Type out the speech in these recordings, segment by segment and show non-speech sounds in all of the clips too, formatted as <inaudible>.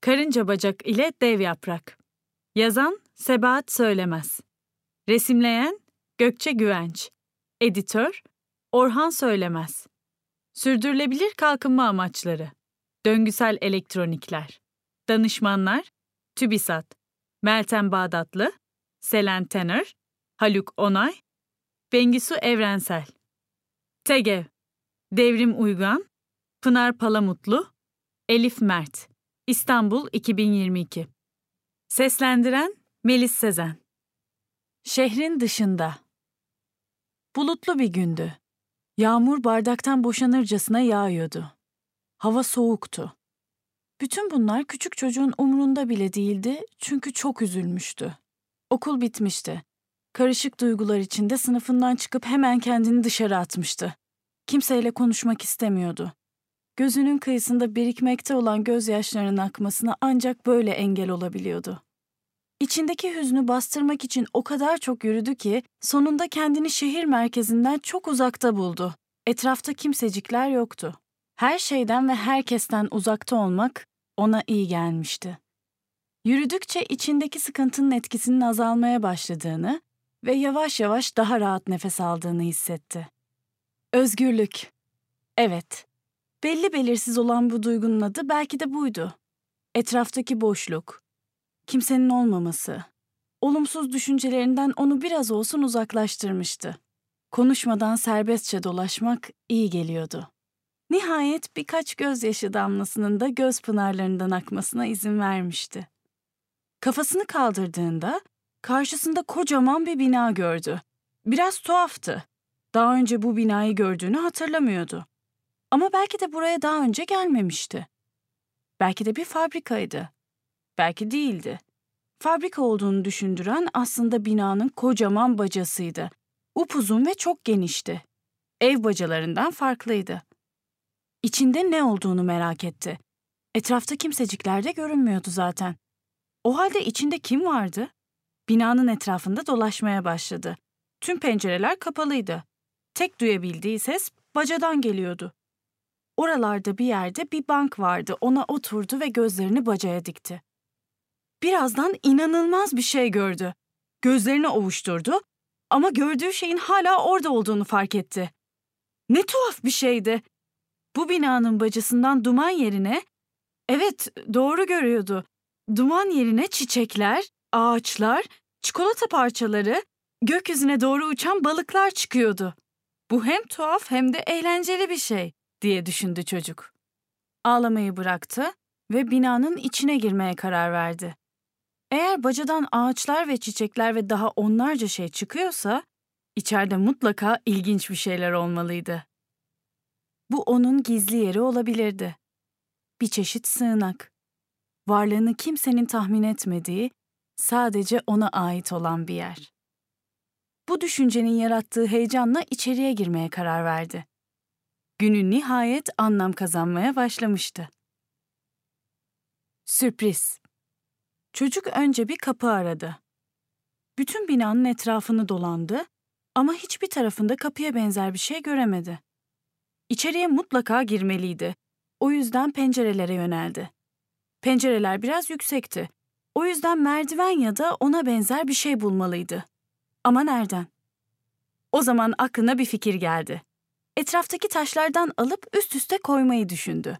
Karınca bacak ile dev yaprak. Yazan Sebahat Söylemez. Resimleyen Gökçe Güvenç. Editör Orhan Söylemez. Sürdürülebilir kalkınma amaçları. Döngüsel elektronikler. Danışmanlar TÜBİSAT, Meltem Bağdatlı, Selen Tener, Haluk Onay, Bengisu Evrensel. TEGEV, Devrim Uygan, Pınar Palamutlu, Elif Mert. İstanbul 2022. Seslendiren Melis Sezen. Şehrin dışında. Bulutlu bir gündü. Yağmur bardaktan boşanırcasına yağıyordu. Hava soğuktu. Bütün bunlar küçük çocuğun umrunda bile değildi çünkü çok üzülmüştü. Okul bitmişti. Karışık duygular içinde sınıfından çıkıp hemen kendini dışarı atmıştı. Kimseyle konuşmak istemiyordu. Gözünün kıyısında birikmekte olan gözyaşlarının akmasına ancak böyle engel olabiliyordu. İçindeki hüznü bastırmak için o kadar çok yürüdü ki sonunda kendini şehir merkezinden çok uzakta buldu. Etrafta kimsecikler yoktu. Her şeyden ve herkesten uzakta olmak ona iyi gelmişti. Yürüdükçe içindeki sıkıntının etkisinin azalmaya başladığını ve yavaş yavaş daha rahat nefes aldığını hissetti. Özgürlük. Evet. Belli belirsiz olan bu duygunun adı belki de buydu. Etraftaki boşluk, kimsenin olmaması, olumsuz düşüncelerinden onu biraz olsun uzaklaştırmıştı. Konuşmadan serbestçe dolaşmak iyi geliyordu. Nihayet birkaç gözyaşı damlasının da göz pınarlarından akmasına izin vermişti. Kafasını kaldırdığında karşısında kocaman bir bina gördü. Biraz tuhaftı. Daha önce bu binayı gördüğünü hatırlamıyordu. Ama belki de buraya daha önce gelmemişti. Belki de bir fabrikaydı. Belki değildi. Fabrika olduğunu düşündüren aslında binanın kocaman bacasıydı. Upuzun ve çok genişti. Ev bacalarından farklıydı. İçinde ne olduğunu merak etti. Etrafta kimsecikler de görünmüyordu zaten. O halde içinde kim vardı? Binanın etrafında dolaşmaya başladı. Tüm pencereler kapalıydı. Tek duyabildiği ses bacadan geliyordu. Oralarda bir yerde bir bank vardı. Ona oturdu ve gözlerini bacaya dikti. Birazdan inanılmaz bir şey gördü. Gözlerini ovuşturdu ama gördüğü şeyin hala orada olduğunu fark etti. Ne tuhaf bir şeydi. Bu binanın bacasından duman yerine, evet doğru görüyordu. Duman yerine çiçekler, ağaçlar, çikolata parçaları, gökyüzüne doğru uçan balıklar çıkıyordu. Bu hem tuhaf hem de eğlenceli bir şey diye düşündü çocuk. Ağlamayı bıraktı ve binanın içine girmeye karar verdi. Eğer bacadan ağaçlar ve çiçekler ve daha onlarca şey çıkıyorsa, içeride mutlaka ilginç bir şeyler olmalıydı. Bu onun gizli yeri olabilirdi. Bir çeşit sığınak. Varlığını kimsenin tahmin etmediği, sadece ona ait olan bir yer. Bu düşüncenin yarattığı heyecanla içeriye girmeye karar verdi. Günü nihayet anlam kazanmaya başlamıştı. Sürpriz. Çocuk önce bir kapı aradı. Bütün binanın etrafını dolandı ama hiçbir tarafında kapıya benzer bir şey göremedi. İçeriye mutlaka girmeliydi. O yüzden pencerelere yöneldi. Pencereler biraz yüksekti. O yüzden merdiven ya da ona benzer bir şey bulmalıydı. Ama nereden? O zaman aklına bir fikir geldi. Etraftaki taşlardan alıp üst üste koymayı düşündü.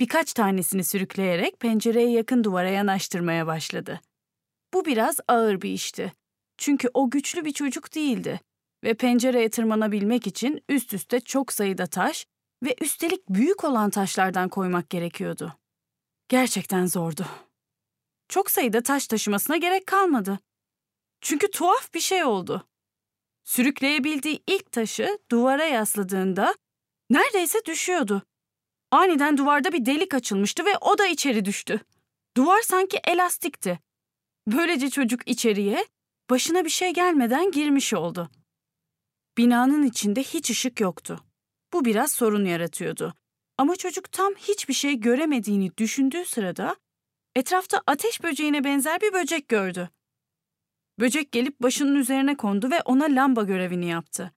Birkaç tanesini sürükleyerek pencereye yakın duvara yanaştırmaya başladı. Bu biraz ağır bir işti. Çünkü o güçlü bir çocuk değildi ve pencereye tırmanabilmek için üst üste çok sayıda taş ve üstelik büyük olan taşlardan koymak gerekiyordu. Gerçekten zordu. Çok sayıda taş taşımasına gerek kalmadı. Çünkü tuhaf bir şey oldu. Sürükleyebildiği ilk taşı duvara yasladığında neredeyse düşüyordu. Aniden duvarda bir delik açılmıştı ve o da içeri düştü. Duvar sanki elastikti. Böylece çocuk içeriye başına bir şey gelmeden girmiş oldu. Binanın içinde hiç ışık yoktu. Bu biraz sorun yaratıyordu. Ama çocuk tam hiçbir şey göremediğini düşündüğü sırada etrafta ateş böceğine benzer bir böcek gördü. Böcek gelip başının üzerine kondu ve ona lamba görevini yaptı.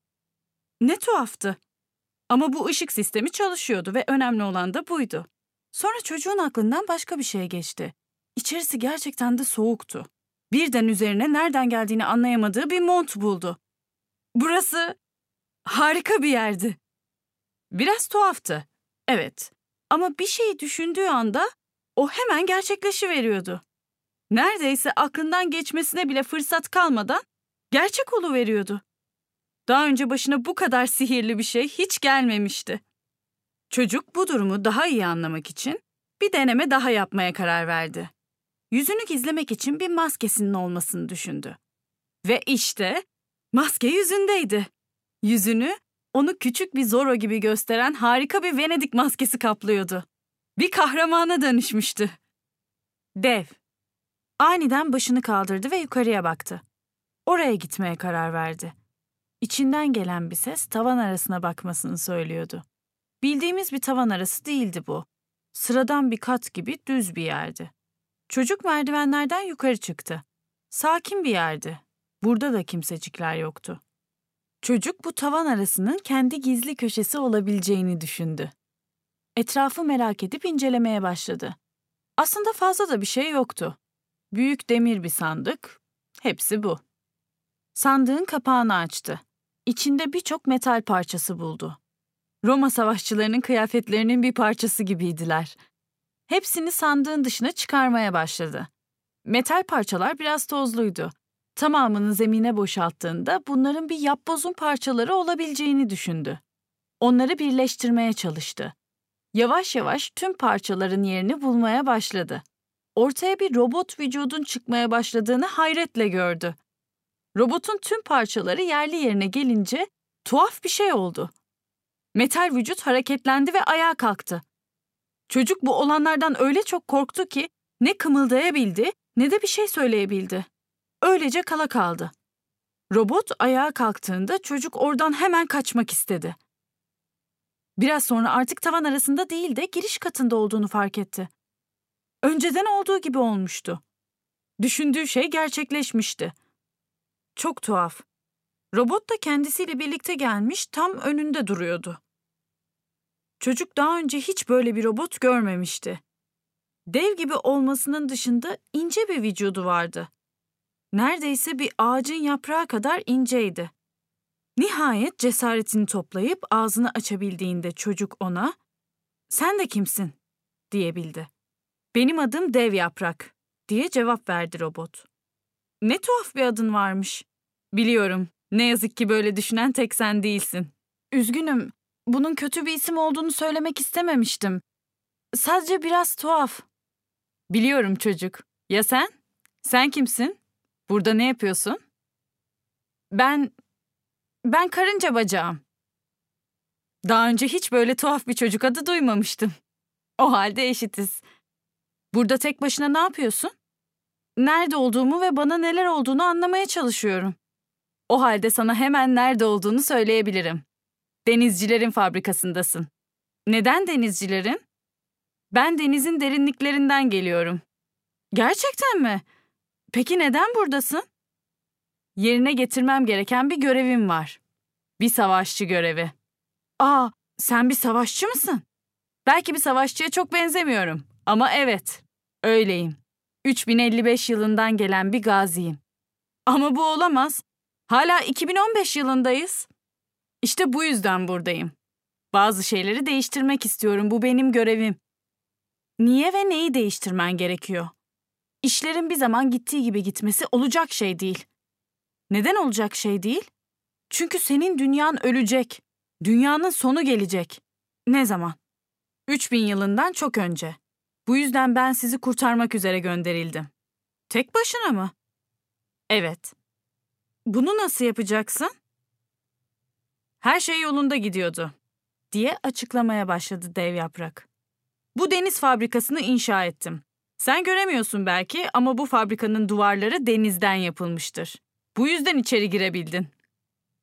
Ne tuhaftı. Ama bu ışık sistemi çalışıyordu ve önemli olan da buydu. Sonra çocuğun aklından başka bir şey geçti. İçerisi gerçekten de soğuktu. Birden üzerine nereden geldiğini anlayamadığı bir mont buldu. Burası harika bir yerdi. Biraz tuhaftı. Evet. Ama bir şeyi düşündüğü anda o hemen gerçekleşiveriyordu. Neredeyse aklından geçmesine bile fırsat kalmadan gerçek veriyordu. Daha önce başına bu kadar sihirli bir şey hiç gelmemişti. Çocuk bu durumu daha iyi anlamak için bir deneme daha yapmaya karar verdi. Yüzünü gizlemek için bir maskesinin olmasını düşündü. Ve işte maske yüzündeydi. Yüzünü onu küçük bir Zorro gibi gösteren harika bir Venedik maskesi kaplıyordu. Bir kahramana dönüşmüştü. Dev. Aniden başını kaldırdı ve yukarıya baktı. Oraya gitmeye karar verdi. İçinden gelen bir ses tavan arasına bakmasını söylüyordu. Bildiğimiz bir tavan arası değildi bu. Sıradan bir kat gibi düz bir yerdi. Çocuk merdivenlerden yukarı çıktı. Sakin bir yerdi. Burada da kimsecikler yoktu. Çocuk bu tavan arasının kendi gizli köşesi olabileceğini düşündü. Etrafı merak edip incelemeye başladı. Aslında fazla da bir şey yoktu. Büyük demir bir sandık, hepsi bu. Sandığın kapağını açtı. İçinde birçok metal parçası buldu. Roma savaşçılarının kıyafetlerinin bir parçası gibiydiler. Hepsini sandığın dışına çıkarmaya başladı. Metal parçalar biraz tozluydu. Tamamını zemine boşalttığında bunların bir yapbozun parçaları olabileceğini düşündü. Onları birleştirmeye çalıştı. Yavaş yavaş tüm parçaların yerini bulmaya başladı. Ortaya bir robot vücudun çıkmaya başladığını hayretle gördü. Robotun tüm parçaları yerli yerine gelince tuhaf bir şey oldu. Metal vücut hareketlendi ve ayağa kalktı. Çocuk bu olanlardan öyle çok korktu ki ne kımıldayabildi ne de bir şey söyleyebildi. Öylece kala kaldı. Robot ayağa kalktığında çocuk oradan hemen kaçmak istedi. Biraz sonra artık tavan arasında değil de giriş katında olduğunu fark etti. Önceden olduğu gibi olmuştu. Düşündüğü şey gerçekleşmişti. Çok tuhaf. Robot da kendisiyle birlikte gelmiş tam önünde duruyordu. Çocuk daha önce hiç böyle bir robot görmemişti. Dev gibi olmasının dışında ince bir vücudu vardı. Neredeyse bir ağacın yaprağı kadar inceydi. Nihayet cesaretini toplayıp ağzını açabildiğinde çocuk ona "Sen de kimsin?" diyebildi. "Benim adım Dev Yaprak." diye cevap verdi robot. Ne tuhaf bir adın varmış. Biliyorum. Ne yazık ki böyle düşünen tek sen değilsin. Üzgünüm. Bunun kötü bir isim olduğunu söylemek istememiştim. Sadece biraz tuhaf. Biliyorum çocuk. Ya sen? Sen kimsin? Burada ne yapıyorsun? Ben... Ben karınca bacağım. Daha önce hiç böyle tuhaf bir çocuk adı duymamıştım. O halde eşitiz. Burada tek başına ne yapıyorsun? Nerede olduğumu ve bana neler olduğunu anlamaya çalışıyorum. O halde sana hemen nerede olduğunu söyleyebilirim. Denizcilerin fabrikasındasın. Neden denizcilerin? Ben denizin derinliklerinden geliyorum. Gerçekten mi? Peki neden buradasın? Yerine getirmem gereken bir görevim var. Bir savaşçı görevi. Aa, sen bir savaşçı mısın? Belki bir savaşçıya çok benzemiyorum ama evet, öyleyim. 3055 yılından gelen bir gaziyim. Ama bu olamaz. Hala 2015 yılındayız. İşte bu yüzden buradayım. Bazı şeyleri değiştirmek istiyorum. Bu benim görevim. Niye ve neyi değiştirmen gerekiyor? İşlerin bir zaman gittiği gibi gitmesi olacak şey değil. Neden olacak şey değil? Çünkü senin dünyan ölecek. Dünyanın sonu gelecek. Ne zaman? 3000 yılından çok önce. Bu yüzden ben sizi kurtarmak üzere gönderildim. Tek başına mı? Evet. Bunu nasıl yapacaksın? Her şey yolunda gidiyordu, diye açıklamaya başladı dev yaprak. Bu deniz fabrikasını inşa ettim. Sen göremiyorsun belki ama bu fabrikanın duvarları denizden yapılmıştır. Bu yüzden içeri girebildin.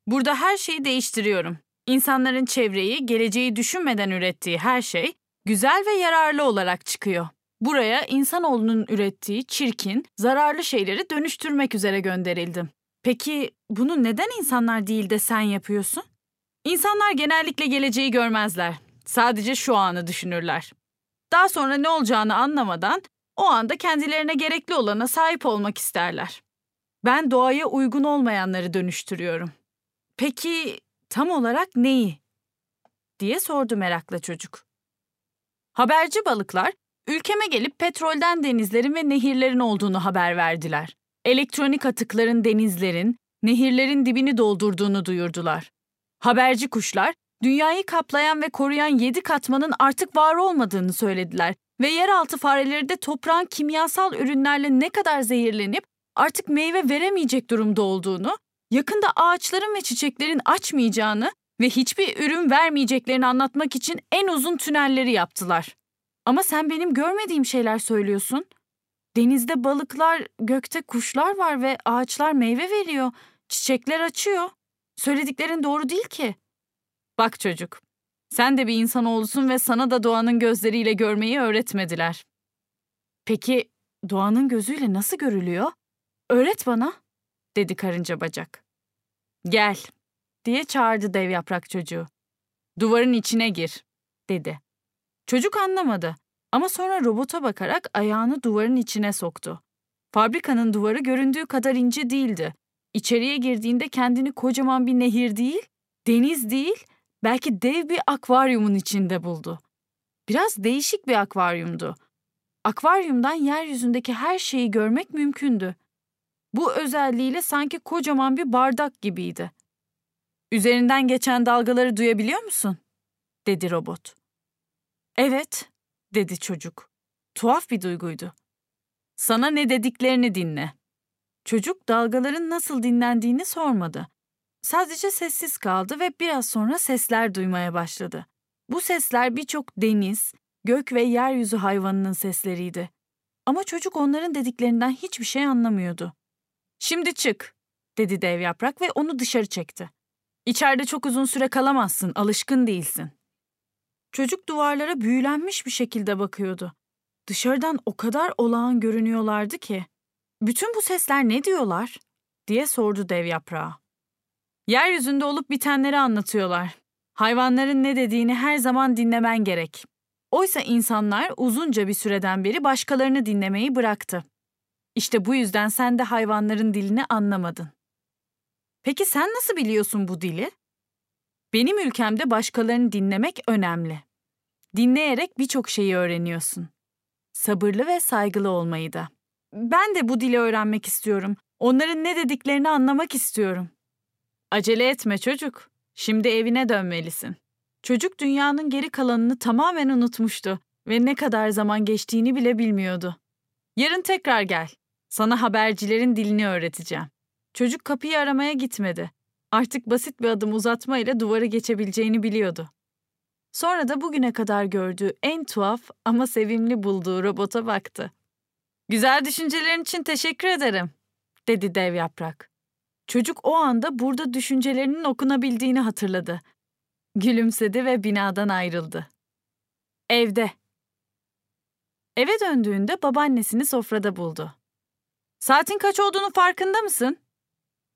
Burada her şeyi değiştiriyorum. İnsanların çevreyi, geleceği düşünmeden ürettiği her şey güzel ve yararlı olarak çıkıyor. Buraya insanoğlunun ürettiği çirkin, zararlı şeyleri dönüştürmek üzere gönderildim. Peki bunu neden insanlar değil de sen yapıyorsun? İnsanlar genellikle geleceği görmezler. Sadece şu anı düşünürler. Daha sonra ne olacağını anlamadan O anda kendilerine gerekli olana sahip olmak isterler. Ben doğaya uygun olmayanları dönüştürüyorum. Peki tam olarak neyi? diye sordu merakla çocuk. Haberci balıklar ülkeme gelip petrolden denizlerin ve nehirlerin olduğunu haber verdiler. Elektronik atıkların denizlerin, nehirlerin dibini doldurduğunu duyurdular. Haberci kuşlar dünyayı kaplayan ve koruyan yedi katmanın artık var olmadığını söylediler ve yeraltı fareleri de toprağın kimyasal ürünlerle ne kadar zehirlenip artık meyve veremeyecek durumda olduğunu, yakında ağaçların ve çiçeklerin açmayacağını ve hiçbir ürün vermeyeceklerini anlatmak için en uzun tünelleri yaptılar. Ama sen benim görmediğim şeyler söylüyorsun. Denizde balıklar, gökte kuşlar var ve ağaçlar meyve veriyor, çiçekler açıyor. Söylediklerin doğru değil ki. Bak çocuk, sen de bir insan olsun ve sana da doğanın gözleriyle görmeyi öğretmediler. Peki doğanın gözüyle nasıl görülüyor? Öğret bana, dedi karınca bacak. Gel, diye çağırdı dev yaprak çocuğu. Duvarın içine gir, dedi. Çocuk anlamadı ama sonra robota bakarak ayağını duvarın içine soktu. Fabrikanın duvarı göründüğü kadar ince değildi. İçeriye girdiğinde kendini kocaman bir nehir değil, deniz değil, belki dev bir akvaryumun içinde buldu. Biraz değişik bir akvaryumdu. Akvaryumdan yeryüzündeki her şeyi görmek mümkündü. Bu özelliğiyle sanki kocaman bir bardak gibiydi. Üzerinden geçen dalgaları duyabiliyor musun? dedi robot. Evet, dedi çocuk. Tuhaf bir duyguydu. Sana ne dediklerini dinle. Çocuk dalgaların nasıl dinlendiğini sormadı. Sadece sessiz kaldı ve biraz sonra sesler duymaya başladı. Bu sesler birçok deniz, gök ve yeryüzü hayvanının sesleriydi. Ama çocuk onların dediklerinden hiçbir şey anlamıyordu. Şimdi çık, dedi dev yaprak ve onu dışarı çekti. İçeride çok uzun süre kalamazsın, alışkın değilsin. Çocuk duvarlara büyülenmiş bir şekilde bakıyordu. Dışarıdan o kadar olağan görünüyorlardı ki. Bütün bu sesler ne diyorlar? diye sordu dev yaprağa. Yeryüzünde olup bitenleri anlatıyorlar. Hayvanların ne dediğini her zaman dinlemen gerek. Oysa insanlar uzunca bir süreden beri başkalarını dinlemeyi bıraktı. İşte bu yüzden sen de hayvanların dilini anlamadın. Peki sen nasıl biliyorsun bu dili? Benim ülkemde başkalarını dinlemek önemli. Dinleyerek birçok şeyi öğreniyorsun. Sabırlı ve saygılı olmayı da. Ben de bu dili öğrenmek istiyorum. Onların ne dediklerini anlamak istiyorum. Acele etme çocuk. Şimdi evine dönmelisin. Çocuk dünyanın geri kalanını tamamen unutmuştu ve ne kadar zaman geçtiğini bile bilmiyordu. Yarın tekrar gel. Sana habercilerin dilini öğreteceğim. Çocuk kapıyı aramaya gitmedi. Artık basit bir adım uzatma ile duvarı geçebileceğini biliyordu. Sonra da bugüne kadar gördüğü en tuhaf ama sevimli bulduğu robota baktı. Güzel düşüncelerin için teşekkür ederim, dedi dev yaprak. Çocuk o anda burada düşüncelerinin okunabildiğini hatırladı. Gülümsedi ve binadan ayrıldı. Evde. Eve döndüğünde babaannesini sofrada buldu. Saatin kaç olduğunu farkında mısın?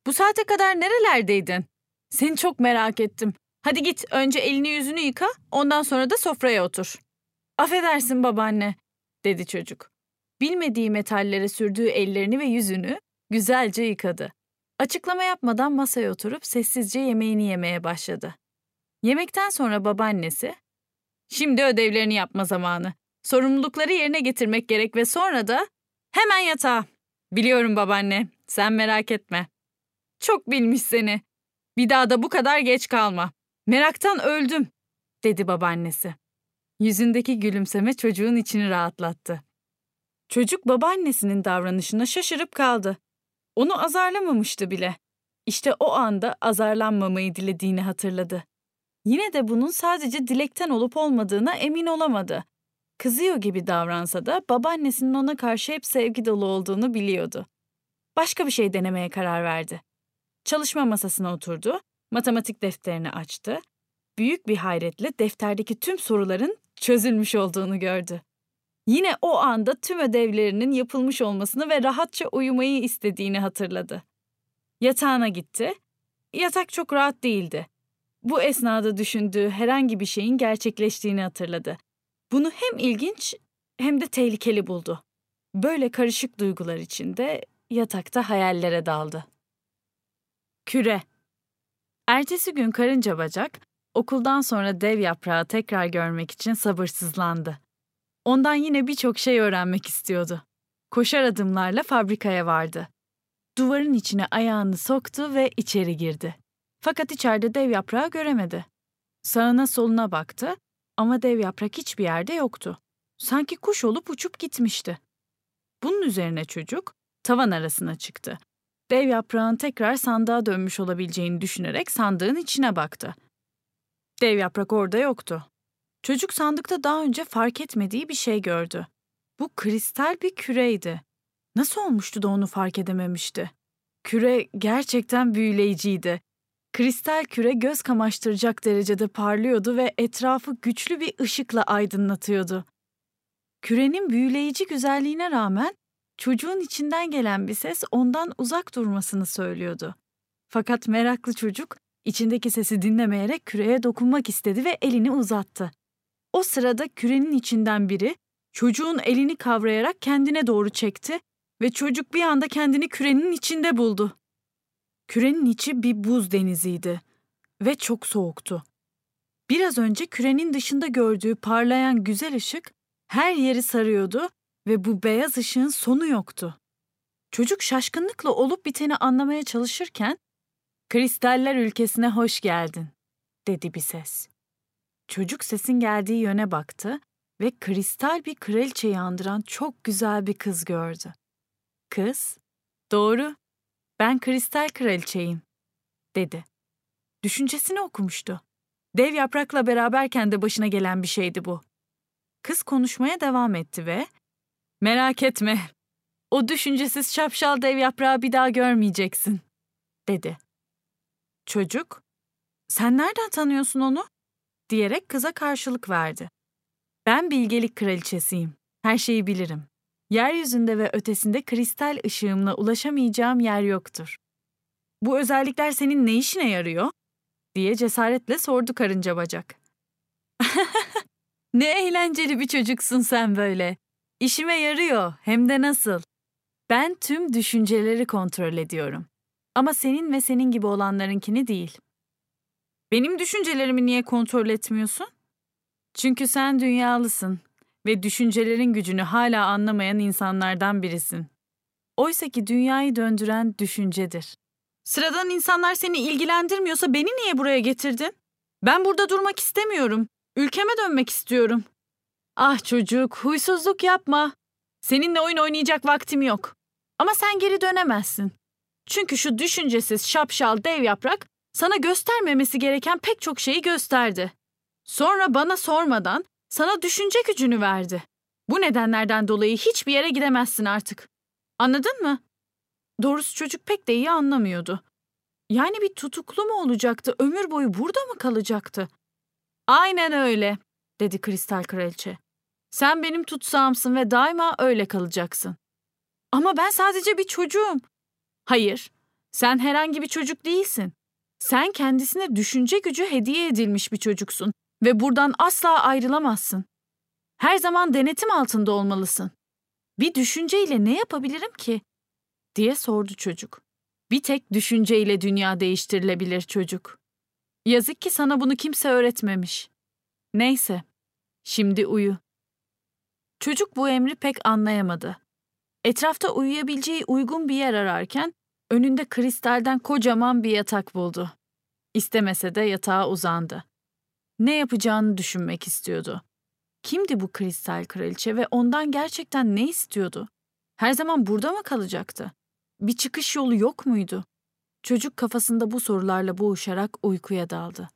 Bu saate kadar nerelerdeydin? Seni çok merak ettim. Hadi git önce elini yüzünü yıka, ondan sonra da sofraya otur. Affedersin babaanne, dedi çocuk. Bilmediği metallere sürdüğü ellerini ve yüzünü güzelce yıkadı. Açıklama yapmadan masaya oturup sessizce yemeğini yemeye başladı. Yemekten sonra babaannesi, "Şimdi ödevlerini yapma zamanı. Sorumlulukları yerine getirmek gerek ve sonra da hemen yatağa. Biliyorum babaanne, sen merak etme." Çok bilmiş seni. Bir daha da bu kadar geç kalma. Meraktan öldüm, dedi babaannesi. Yüzündeki gülümseme çocuğun içini rahatlattı. Çocuk babaannesinin davranışına şaşırıp kaldı. Onu azarlamamıştı bile. İşte o anda azarlanmamayı dilediğini hatırladı. Yine de bunun sadece dilekten olup olmadığına emin olamadı. Kızıyor gibi davransa da babaannesinin ona karşı hep sevgi dolu olduğunu biliyordu. Başka bir şey denemeye karar verdi. Çalışma masasına oturdu, matematik defterini açtı. Büyük bir hayretle defterdeki tüm soruların çözülmüş olduğunu gördü. Yine o anda tüm ödevlerinin yapılmış olmasını ve rahatça uyumayı istediğini hatırladı. Yatağına gitti. Yatak çok rahat değildi. Bu esnada düşündüğü herhangi bir şeyin gerçekleştiğini hatırladı. Bunu hem ilginç hem de tehlikeli buldu. Böyle karışık duygular içinde yatakta hayallere daldı. Küre Ertesi gün karınca bacak, okuldan sonra dev yaprağı tekrar görmek için sabırsızlandı. Ondan yine birçok şey öğrenmek istiyordu. Koşar adımlarla fabrikaya vardı. Duvarın içine ayağını soktu ve içeri girdi. Fakat içeride dev yaprağı göremedi. Sağına soluna baktı ama dev yaprak hiçbir yerde yoktu. Sanki kuş olup uçup gitmişti. Bunun üzerine çocuk tavan arasına çıktı. Dev yaprağın tekrar sandığa dönmüş olabileceğini düşünerek sandığın içine baktı. Dev yaprak orada yoktu. Çocuk sandıkta daha önce fark etmediği bir şey gördü. Bu kristal bir küreydi. Nasıl olmuştu da onu fark edememişti? Küre gerçekten büyüleyiciydi. Kristal küre göz kamaştıracak derecede parlıyordu ve etrafı güçlü bir ışıkla aydınlatıyordu. Kürenin büyüleyici güzelliğine rağmen çocuğun içinden gelen bir ses ondan uzak durmasını söylüyordu. Fakat meraklı çocuk içindeki sesi dinlemeyerek küreye dokunmak istedi ve elini uzattı. O sırada kürenin içinden biri çocuğun elini kavrayarak kendine doğru çekti ve çocuk bir anda kendini kürenin içinde buldu. Kürenin içi bir buz deniziydi ve çok soğuktu. Biraz önce kürenin dışında gördüğü parlayan güzel ışık her yeri sarıyordu ve bu beyaz ışığın sonu yoktu. Çocuk şaşkınlıkla olup biteni anlamaya çalışırken "Kristaller ülkesine hoş geldin." dedi bir ses. Çocuk sesin geldiği yöne baktı ve kristal bir kraliçeyi andıran çok güzel bir kız gördü. Kız, "Doğru, ben kristal kraliçeyim." dedi. Düşüncesini okumuştu. Dev yaprakla beraberken de başına gelen bir şeydi bu. Kız konuşmaya devam etti ve "Merak etme. O düşüncesiz şapşal dev yaprağı bir daha görmeyeceksin." dedi. Çocuk, "Sen nereden tanıyorsun onu?" diyerek kıza karşılık verdi. Ben bilgelik kraliçesiyim. Her şeyi bilirim. Yeryüzünde ve ötesinde kristal ışığımla ulaşamayacağım yer yoktur. Bu özellikler senin ne işine yarıyor? diye cesaretle sordu karınca bacak. <laughs> ne eğlenceli bir çocuksun sen böyle. İşime yarıyor, hem de nasıl. Ben tüm düşünceleri kontrol ediyorum. Ama senin ve senin gibi olanlarınkini değil. Benim düşüncelerimi niye kontrol etmiyorsun? Çünkü sen dünyalısın ve düşüncelerin gücünü hala anlamayan insanlardan birisin. Oysa ki dünyayı döndüren düşüncedir. Sıradan insanlar seni ilgilendirmiyorsa beni niye buraya getirdin? Ben burada durmak istemiyorum. Ülkeme dönmek istiyorum. Ah çocuk, huysuzluk yapma. Seninle oyun oynayacak vaktim yok. Ama sen geri dönemezsin. Çünkü şu düşüncesiz şapşal dev yaprak sana göstermemesi gereken pek çok şeyi gösterdi. Sonra bana sormadan sana düşünce gücünü verdi. Bu nedenlerden dolayı hiçbir yere gidemezsin artık. Anladın mı? Doğrusu çocuk pek de iyi anlamıyordu. Yani bir tutuklu mu olacaktı, ömür boyu burada mı kalacaktı? Aynen öyle, dedi Kristal Kraliçe. Sen benim tutsağımsın ve daima öyle kalacaksın. Ama ben sadece bir çocuğum. Hayır, sen herhangi bir çocuk değilsin. Sen kendisine düşünce gücü hediye edilmiş bir çocuksun ve buradan asla ayrılamazsın. Her zaman denetim altında olmalısın. Bir düşünceyle ne yapabilirim ki? diye sordu çocuk. Bir tek düşünceyle dünya değiştirilebilir çocuk. Yazık ki sana bunu kimse öğretmemiş. Neyse, şimdi uyu. Çocuk bu emri pek anlayamadı. Etrafta uyuyabileceği uygun bir yer ararken önünde kristalden kocaman bir yatak buldu. İstemese de yatağa uzandı. Ne yapacağını düşünmek istiyordu. Kimdi bu kristal kraliçe ve ondan gerçekten ne istiyordu? Her zaman burada mı kalacaktı? Bir çıkış yolu yok muydu? Çocuk kafasında bu sorularla boğuşarak uykuya daldı.